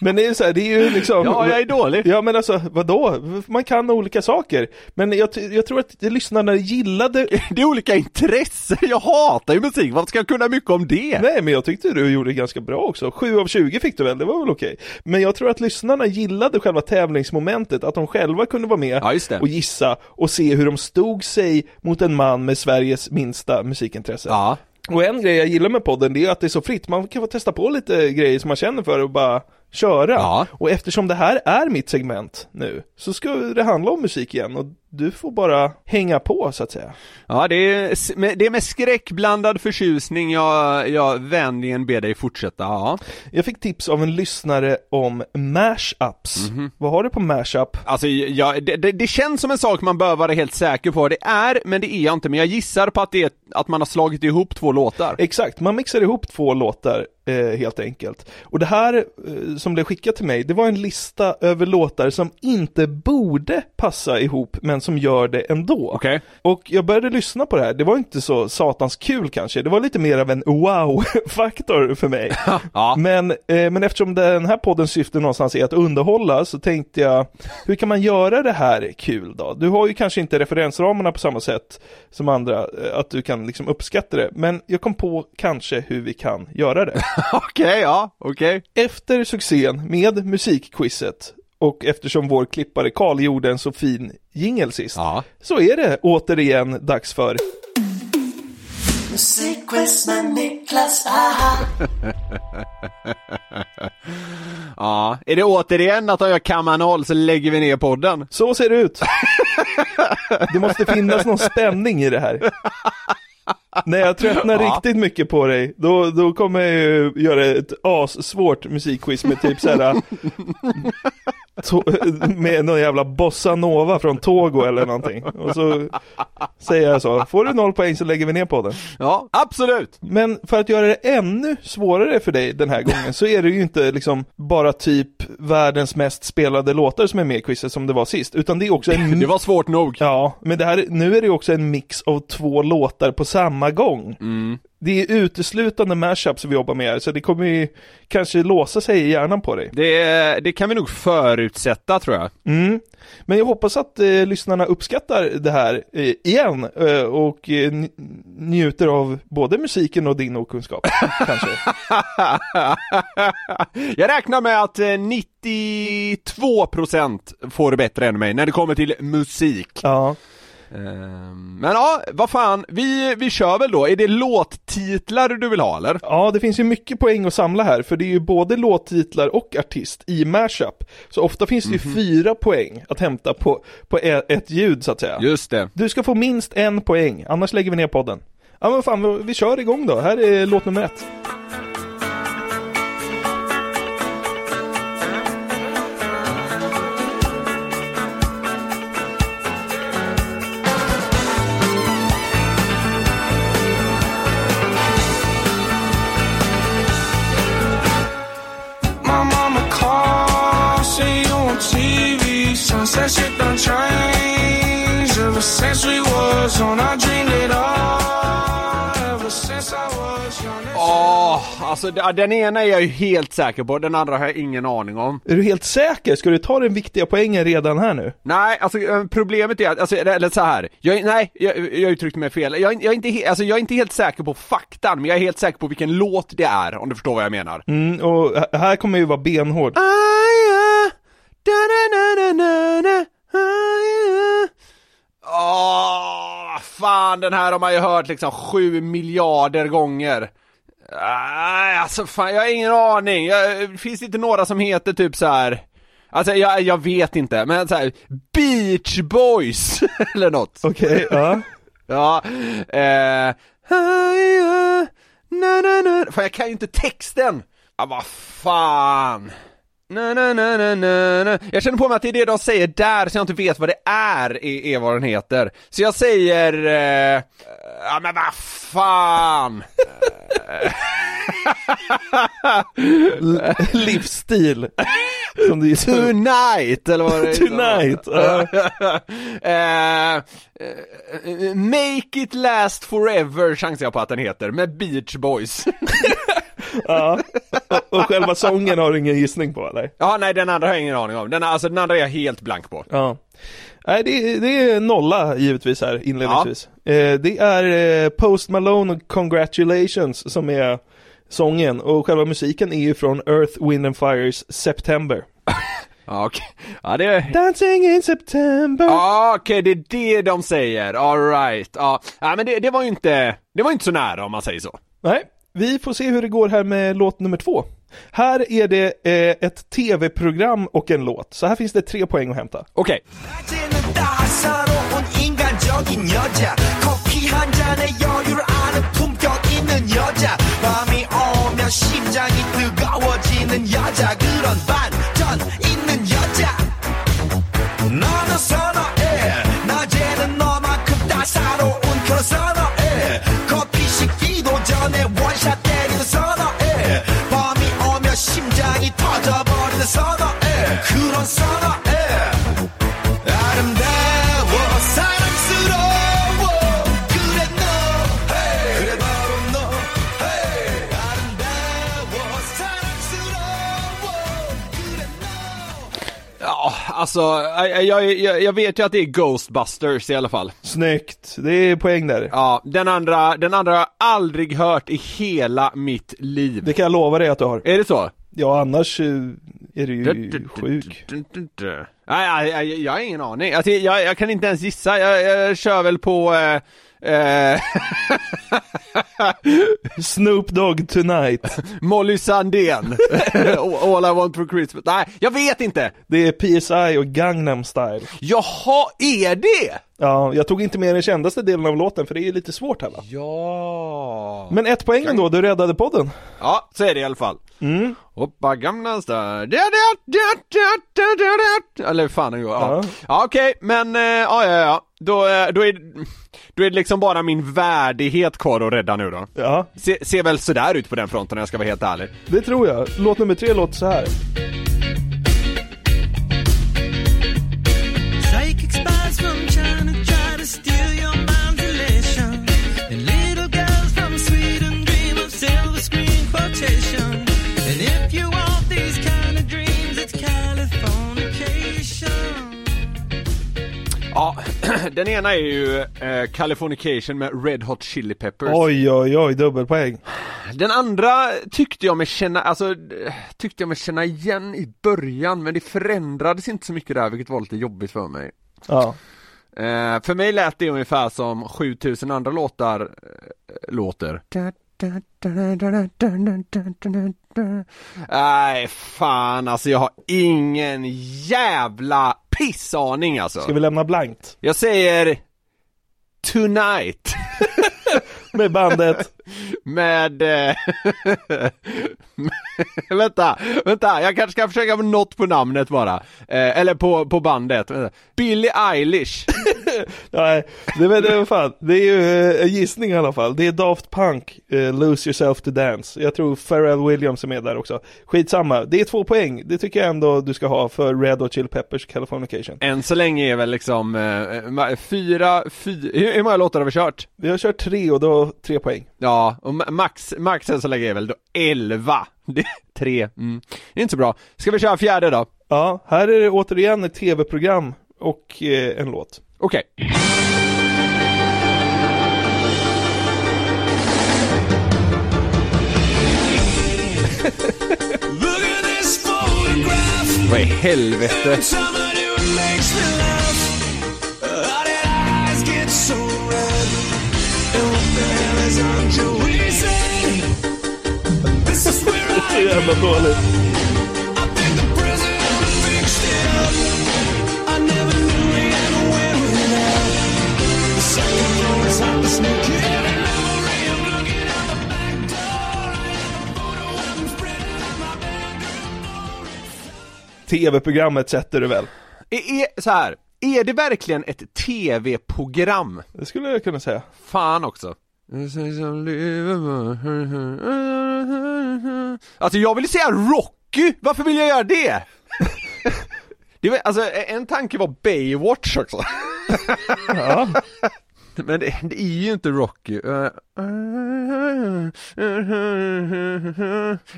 Men det är ju så här, det är ju liksom Ja, jag är dålig. Ja men alltså, vadå? Man kan olika saker. Men jag, jag tror att lyssnarna gillade <laughs> Det är olika intressen, jag hatar ju musik, varför ska jag kunna mycket om det? Nej men jag tyckte du gjorde ganska bra också. 7 av 20 fick du väl, det var väl okej. Men jag tror att lyssnarna gillade själva tävlingsmomentet, att de själva kunde vara med Ja, det. och gissa och se hur de stod sig mot en man med Sveriges minsta musikintresse. Ja. Och en grej jag gillar med podden det är att det är så fritt, man kan få testa på lite grejer som man känner för och bara köra. Ja. Och eftersom det här är mitt segment nu så ska det handla om musik igen och du får bara hänga på så att säga. Ja, det är, det är med skräckblandad förtjusning jag, jag vänligen ber dig fortsätta, ja. Jag fick tips av en lyssnare om mashups. Mhm. Vad har du på mashup? Alltså, jag, det, det, det känns som en sak man bör vara helt säker på, det är, men det är jag inte, men jag gissar på att det är att man har slagit ihop två låtar. Exakt, man mixar ihop två låtar eh, helt enkelt. Och det här eh, som blev skickat till mig, det var en lista över låtar som inte borde passa ihop men som gör det ändå. Okej. Och jag började lyssna på det här, det var inte så satans kul kanske, det var lite mer av en wow-faktor för mig. <laughs> Ja. Men, eh, men eftersom den här poddens syfte någonstans är att underhålla så tänkte jag, hur kan man göra det här kul då? Du har ju kanske inte referensramarna på samma sätt som andra, eh, att du kan liksom uppskatta det, men jag kom på kanske hur vi kan göra det. <laughs> Okej, ja, okej. Efter succén med musikquizet och eftersom vår klippare Karl gjorde en så fin jingel sist, Ja. så är det återigen dags för Musikquiz med Niklas. <laughs> Ja, är det återigen att om jag kammar noll så lägger vi ner podden? Så ser det ut. <laughs> Det måste finnas någon spänning i det här. När jag tröttnar <laughs> Ja. riktigt mycket på dig, då, då kommer jag ju göra ett assvårt musikquiz med typ såhär med någon jävla bossa nova från Togo eller någonting. Och så säger jag så, får du noll poäng så lägger vi ner på den. Ja, absolut! Men för att göra det ännu svårare för dig den här gången så är det ju inte liksom bara typ världens mest spelade låtar som är med i quizet som det var sist, utan det är också en... <laughs> Det var svårt nog. Ja, men det här, nu är det ju också en mix av två låtar på samma gång. Mm. Det är uteslutande mashups vi jobbar med här, så det kommer ju kanske låsa sig i hjärnan på dig. Det, det kan vi nog förutsätta tror jag. Mm. Men jag hoppas att eh, lyssnarna uppskattar det här eh, igen eh, och eh, njuter av både musiken och din okunskap, <laughs> kanske. jag räknar med att eh, 92% får det bättre än mig när det kommer till musik. Ja. Ehm, Men ja, vad fan, vi, vi kör väl då. Är det låttitlar du vill ha eller? Ja, det finns ju mycket poäng att samla här, för det är ju både låttitlar och artist i mashup. Så ofta finns det ju fyra poäng att hämta på, på ett ljud så att säga. Just det. Du ska få minst en poäng, annars lägger vi ner podden. Ja men fan, vi kör igång då. Här är låt nummer ett. Alltså den ena är jag ju helt säker på, den andra har jag ingen aning om. Är du helt säker? Ska du ta den viktiga poängen redan här nu? Nej, alltså eh, problemet är att, alltså, eller så här. Jag, nej, jag, jag uttryckte mig fel. Jag, är- jag, är inte alltså, jag är inte helt säker på faktan, men jag är helt säker på vilken låt det är, om du förstår vad jag menar. Mm, och här kommer ju vara benhård. Åh, fan den här har man ju hört liksom sju miljarder gånger. Nej, alltså fan, jag har ingen aning. Jag, finns det inte några som heter typ så här. Alltså jag, jag vet inte, men så här, Beach Boys <laughs> eller något. Okej, ja. <laughs> Ja, eh, na, na, na. Fan jag kan ju inte texten. Ja, vad fan. Na, na, na, na, na, na. Jag känner på mig att det är det de säger där så jag inte vet vad det är, är, är vad den heter. Så jag säger, eh, ja men vad fan. <laughs> Livsstil. Som du Tonight, eller vad det är. Tonight, ja. Eh, eh, make it last forever chansar jag på att den heter, med Beach Boys. <laughs> ja. Och, och själva sången har du ingen gissning på eller? Ja, nej den andra har jag ingen aning om. Den, alltså, den andra är jag helt blank på. Ja. Nej, det, det är nolla givetvis här inledningsvis. Eh, det är eh, Post Malone och Congratulations som är sången och själva musiken är ju från Earth, Wind and Fires September. <laughs> Ja, okej. Ja, det. Dancing in September. Ja, okej, det är det de säger. Alright. Ja, ja men det, det var ju inte, det var inte så nära om man säger så. Nej, vi får se hur det går här med låt nummer två. Här är det eh, ett tv-program och en låt, så här finns det tre poäng att hämta. Okej. 따 alltså, jag, jag, jag, jag vet ju att det är Ghostbusters i alla fall. Snyggt, det är poäng där. Ja, den andra, den andra har jag aldrig hört i hela mitt liv. Det kan jag lova dig att du har. Är det så? Ja, annars eh, är du ju sjuk. Nej, nej, nej, jag har ingen aning. Alltså, jag, jag kan inte ens gissa. Jag, jag kör väl på... Eh, eh, <laughs> Snoop Dogg Tonight. <laughs> Molly Sandén. <laughs> All I want for Christmas. Nej, jag vet inte. Det är PSI och Gangnam Style. Jaha, är det? Ja, jag tog inte med den kändaste delen av låten för det är lite svårt här va? Ja. Men ett poäng ändå, du räddade podden. Ja, så är det i alla fall. Mm. Hoppa gamla stad. Eller hur fan den går. Ja, Ja. ja okej, men eh, ja, ja, ja. Då, eh, då, är, då är det liksom bara min värdighet kvar att rädda nu då. Ja, Se, ser väl sådär ut på den fronten om jag ska vara helt ärlig. det tror jag. Låt nummer tre låter så här. Ja, <clears throat> den ena är ju eh, Californication med Red Hot Chili Peppers. Oj, oj, oj, dubbelpoäng. Den andra tyckte jag mig känna, alltså tyckte jag mig känna igen i början men det förändrades inte så mycket där vilket var lite jobbigt för mig. Ja. Eh, för mig lät det ungefär som 7000 andra låtar eh, låter. Nej fan alltså jag har ingen jävla pissaning alltså. Ska vi lämna blankt? Jag säger Tonight <laughs> Med bandet. med... Eh, <laughs> vänta, vänta, jag kanske ska försöka med något på namnet bara. Eh, eller på, på bandet. Billie Eilish. <laughs> Nej, det, men det, fan, det är ju eh, en gissning i alla fall. Det är Daft Punk, eh, Lose Yourself to Dance. Jag tror Pharrell Williams är med där också. Skitsamma, det är två poäng. Det tycker jag ändå du ska ha för Red Hot Chili Peppers Californication. Än så länge är väl liksom eh, fyra, fyra, hur många låtar har vi kört? Vi har kört tre och då tre poäng. Ja, och ma- max, max än så länge är väl då 11. <laughs> Det är tre, mm. Det är inte så bra. Ska vi köra fjärde då? Ja, här är det återigen ett tv-program och eh, en låt. Okej. Photograph. <laughs> Vad i helvete? Of him spreading tv-programmet sätter du väl? Är, är, så här, är det verkligen ett tv-program? Det skulle jag kunna säga. Fan också. <laughs> Alltså jag vill säga Rocky, varför vill jag göra det? <laughs> det var, alltså en tanke var Baywatch också. <laughs> Ja. Men det, det är ju inte Rocky.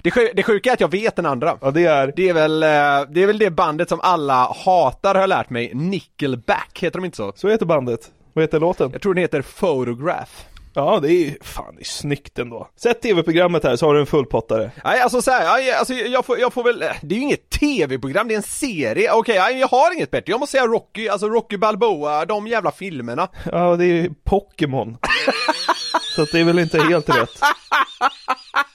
Det, sju, det sjuka är att jag vet den andra. Ja, det är... Det är väl, eh, det är väl det bandet som alla hatar har jag lärt mig, Nickelback, heter de inte så? Så heter bandet. Vad heter låten? Jag tror den heter Photograph. Ja, det är ju, fan det är snyggt ändå. Sätt tv-programmet här så har du en fullpottare. Nej alltså såhär, alltså, jag, får, jag får väl, det är ju inget tv-program, det är en serie, okej okay, jag har inget bättre, jag måste säga Rocky, alltså Rocky Balboa, de jävla filmerna Ja, det är ju Pokémon. <laughs> så det är väl inte helt rätt. <laughs>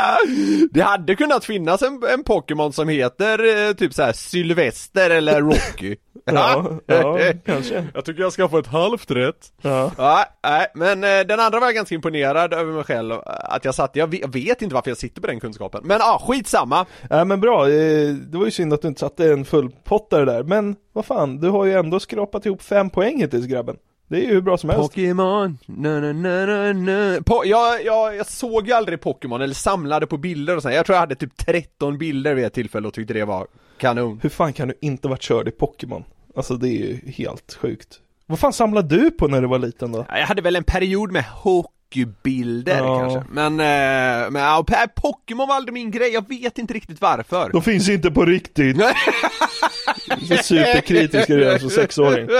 <laughs> Det hade kunnat finnas en, en Pokémon som heter eh, typ så här Sylvester eller Rocky <laughs> Ja, ja, kanske. Jag tycker jag ska få ett halvt rätt Ja. Ja, nej, men eh, den andra var jag ganska imponerad över mig själv eh, att jag satt, jag vet, jag vet inte varför jag sitter på den kunskapen Men ja, skitsamma Ja men bra, det var ju synd att du inte satte en fullpottare där, men vad fan, du har ju ändå skrapat ihop fem poäng hittills grabben. Det är ju hur bra som helst. Pokémon, na na na na na po jag, jag, jag såg ju aldrig Pokémon eller samlade på bilder och så, jag tror jag hade typ 13 bilder vid ett tillfälle och tyckte det var kanon Hur fan kan du inte varit körd i Pokémon? Alltså det är ju helt sjukt. Vad fan samlade du på när du var liten då? Jag hade väl en period med hockeybilder Ja. kanske, men, eh, men ja, Pokémon var aldrig min grej, jag vet inte riktigt varför De finns inte på riktigt. <laughs> Så superkritisk är du som sexåring. <laughs>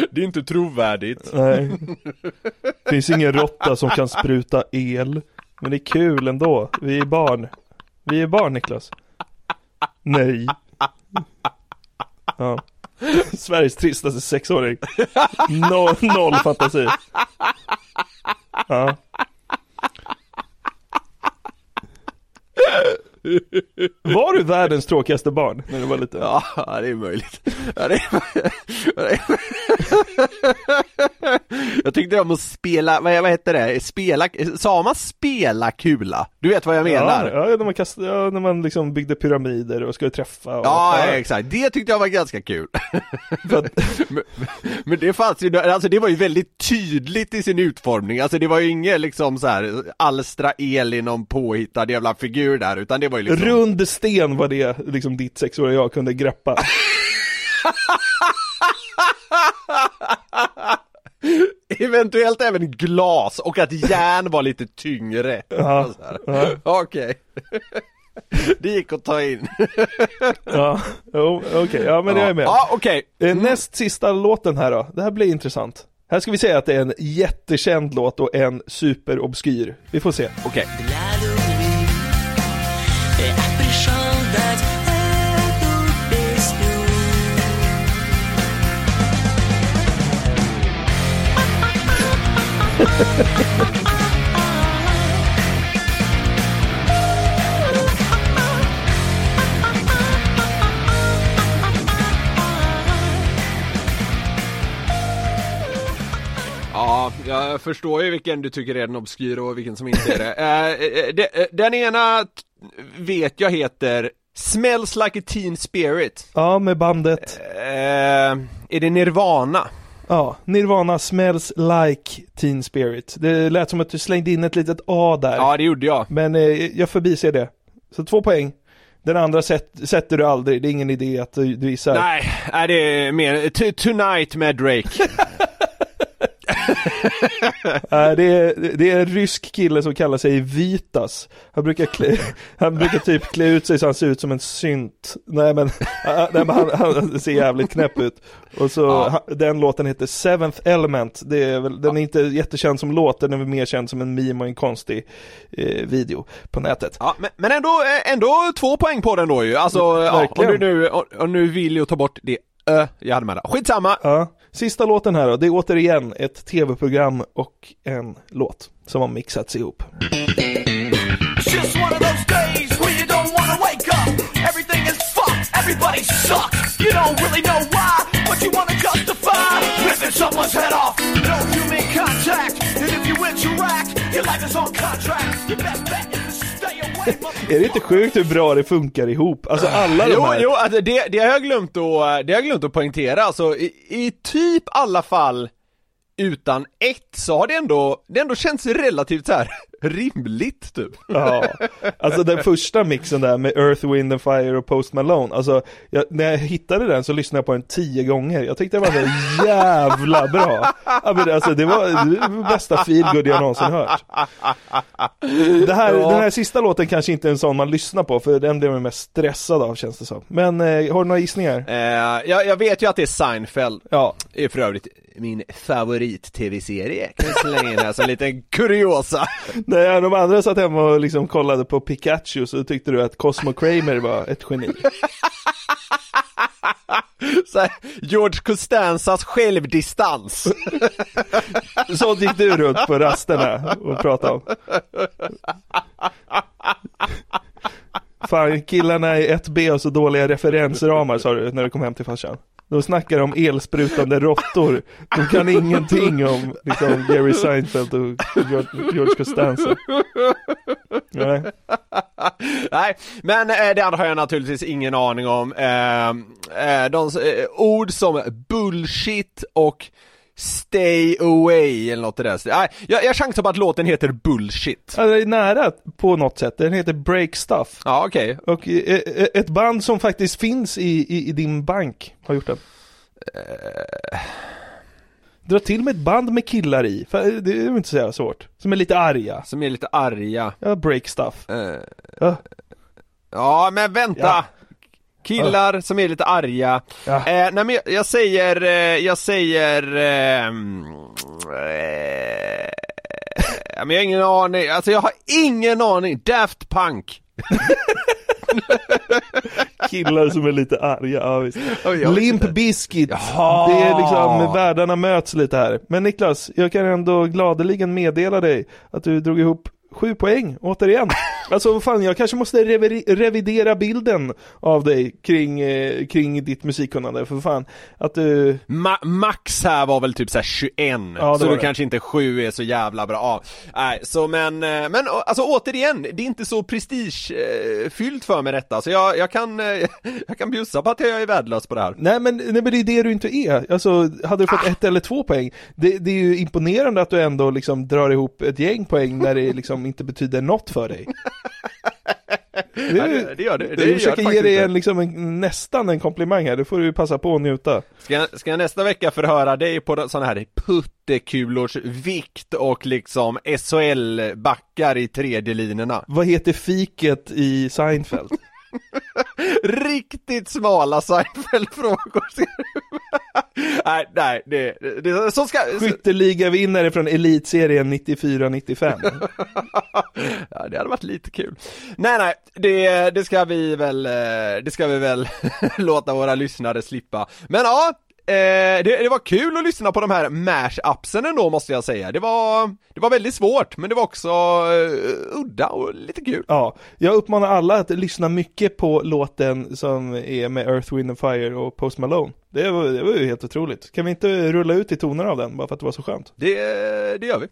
<laughs> Det är inte trovärdigt Nej. <laughs> Finns ingen råtta som kan spruta el. Men det är kul ändå. Vi är barn. Vi är barn Niklas. Nej. Ja. Sveriges tristaste sexåring. Noll, noll fantasi. Ja. Var du världens tråkigaste barn när du var liten? Ja, det är möjligt. Ja, det är... jag tyckte om att spela, vad, vad heter det? Spela, sa man spela kula? Du vet vad jag menar? Ja, ja, när man kastade, ja, när man liksom byggde pyramider och skulle träffa och, Ja, exakt. Det tyckte jag var ganska kul. <laughs> men, men det fanns ju, alltså det var ju väldigt tydligt i sin utformning, alltså det var ju inget liksom så här alstra i någon påhittad jävla figur där, utan det var ju liksom Rund sten var det liksom ditt sexåriga jag kunde greppa. <laughs> Eventuellt även glas och att järn var lite tyngre. Ja. Okej. <laughs> Det gick att ta in. <laughs> Ja, jo, okej, ja men Ja. jag är med. Ja, okej. Eh, Näst sista låten här då, det här blir intressant. Här ska vi säga att det är en jättekänd låt och en superobskyr. Vi får se. Okej. Я пришел дать эту песню. Ja, jag förstår ju vilken du tycker är den obskyr och vilken som inte är det. <laughs> Eh, eh, det- eh, den ena vet jag heter Smells like a teen spirit. Ja, med bandet. Eh, är det Nirvana? Ja, Nirvana smells like Teen Spirit. Det lät som att du slängde in ett litet A där. Ja, det gjorde jag. Men eh, jag förbiser det. Så två poäng. Den andra sätt, sätter du aldrig, det är ingen idé att du, du gissar. Nej, är det är mer Tonight med Drake. <laughs> <laughs> Det, är, det är en rysk kille som kallar sig Vitas. Han brukar, klä, <laughs> han brukar typ klä ut sig så han ser ut som en synt. Nej men, <laughs> nej, men han, han ser jävligt knäpp ut. Och så, Ja. den låten heter Seventh Element. Det är väl, den är inte jättekänd som låt, den är mer känd som en meme och en konstig eh, video på nätet. Ja, men, men ändå, ändå två poäng på den då ju. Alltså, ja, om du nu, om, om nu vill ju ta bort det ö jag hade med där. Skitsamma. Ja. Sista låten här då, det är återigen ett tv-program och en låt som har mixats ihop. Just one of those days where you don't wanna wake up. Everything is fucked, everybody sucks. You don't really know why, but you wanna justify ripping someone's head off. No human contact, and if you interact, Your life is on contract. Your best bet är det inte sjukt hur bra det funkar ihop? Alltså alla de Jo, här. jo alltså det, det har jag glömt att, det har jag glömt att poängtera, alltså i, i typ alla fall utan ett så har det ändå, det ändå känts relativt så här rimligt typ. <laughs> Ja, alltså den första mixen där med Earth, Wind and Fire och Post Malone, alltså jag, när jag hittade den så lyssnade jag på den tio gånger. Jag tyckte det var så jävla bra. Alltså det var det var bästa feelgood jag någonsin hört. Det här, Ja. Den här sista låten kanske inte är en sån man lyssnar på, för den blev man mest stressad av känns det som. Men eh, har du några gissningar? Eh, jag, jag vet ju att det är Seinfeld, Ja, är för övrigt min favorit-tv-serie, kan vi slänga in här som en liten kuriosa. När de andra satt hemma och liksom kollade på Pikachu så tyckte du att Cosmo Kramer var ett geni. Här, George Costanzas självdistans. <laughs> Sånt gick du runt på rasterna och pratade om. Fan, killarna i 1B har så dåliga referensramar sa du när du kom hem till farsan. De snackar om elsprutande råttor. De kan ingenting om liksom, Jerry Seinfeld och George, George Costanza. Nej. Nej, men eh, det andra har jag naturligtvis ingen aning om. Eh, eh de, eh, ord som bullshit och stay away eller något i stilen. Nej, jag, jag chansar på att låten heter bullshit. Ja, det är nära på något sätt. Den heter Break Stuff. Ja, okej. Och eh, eh, ett band som faktiskt finns i, i, i din bank har gjort den. Dra till med ett band med killar i, för det är ju inte så jävla svårt. Som är lite arga. Som är lite arga. Ja, break stuff. Eh, Ja. Ja, men vänta! Ja. Killar som är lite arga. Ja. Eh, nej men jag, jag säger, eh, jag säger... ehm, Eh, men jag har ingen aning, alltså jag har ingen aning. Daft Punk. <laughs> Killar som är lite arga, ja visst. Vet Limp inte. Bizkit, Jaha. det är liksom, världarna möts lite här. Men Niklas, jag kan ändå gladeligen meddela dig att du drog ihop sju poäng, återigen. Alltså fan, jag kanske måste revi- revidera bilden av dig kring, eh, kring ditt musikkunnande, för fan. Att du, Ma- max här var väl typ såhär 21, Ja, så då kanske inte 7 är så jävla bra. Ja, nej, så men, eh, men alltså återigen, det är inte så prestigefyllt för mig detta, så jag, jag kan, eh, <laughs> jag kan bjussa på att jag är värdelös på det här. Nej men, nej men det är det du inte är. Alltså, hade du fått ett eller två poäng, det, det är ju imponerande att du ändå liksom drar ihop ett gäng poäng när det liksom inte betyder något för dig. <laughs> Det, Ja, det- det gör det. Det jag gör försöker det ge dig en, liksom en, nästan en komplimang här, då får du passa på att njuta. Ska jag, ska jag nästa vecka förhöra dig på sådana här puttekulors vikt och liksom SHL-backar i tredje linorna? Vad heter fiket i Seinfeld? <laughs> Riktigt smala Seinfeld-frågor ser du. <laughs> Nej, nej, det, det, så ska... Skytteligavinnare från elitserien 94-95. <laughs> Ja, det hade varit lite kul. Nej, nej, det, det ska vi väl, eh, det ska vi väl <laughs> låta våra lyssnare slippa. Men ja, eh, det, det var kul att lyssna på de här mash-upsen ändå måste jag säga. Det var, det var väldigt svårt, men det var också eh, udda och lite kul. Ja, jag uppmanar alla att lyssna mycket på låten som är med Earth, Wind and Fire och Post Malone. Det var, det var ju helt otroligt. Kan vi inte rulla ut i toner av den bara för att det var så skönt? Det, det gör vi.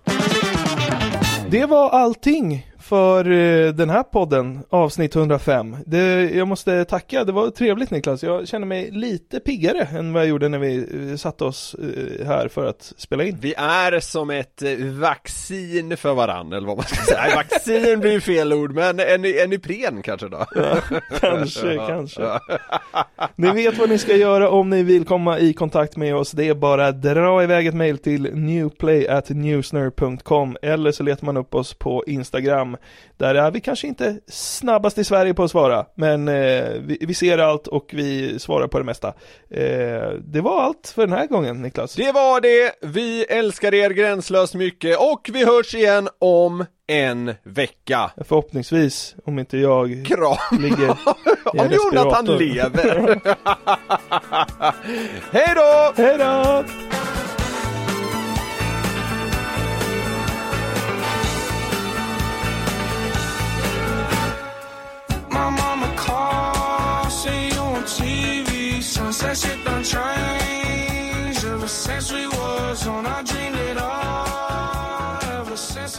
Det var allting för eh, den här podden, avsnitt 105. Det, jag måste tacka, det var trevligt Niklas. Jag känner mig lite piggare än vad jag gjorde när vi eh, satte oss eh, här för att spela in. Vi är som ett vaccin för varandra, eller vad man ska säga. Vaccin blir ju fel ord, men en, en Ipren kanske då? kanske, kanske. Ni vet vad ni ska göra om ni vill komma i kontakt med oss. Det är bara att dra iväg ett mail till newplay.newsner.com eller så letar man upp oss på Instagram. Där är vi kanske inte snabbast i Sverige på att svara, men eh, vi, vi ser allt och vi svarar på det mesta. Eh, det var allt för den här gången, Niklas. Det var det, vi älskar er gränslöst mycket och vi hörs igen om en vecka. Förhoppningsvis, om inte jag Kram! ligger <laughs> i Om Jonathan lever! <laughs> Hej då! Hej då! My mama calls, see you on TV. Sunset shit done changed. Ever since we was on, I dreamed it all. Ever since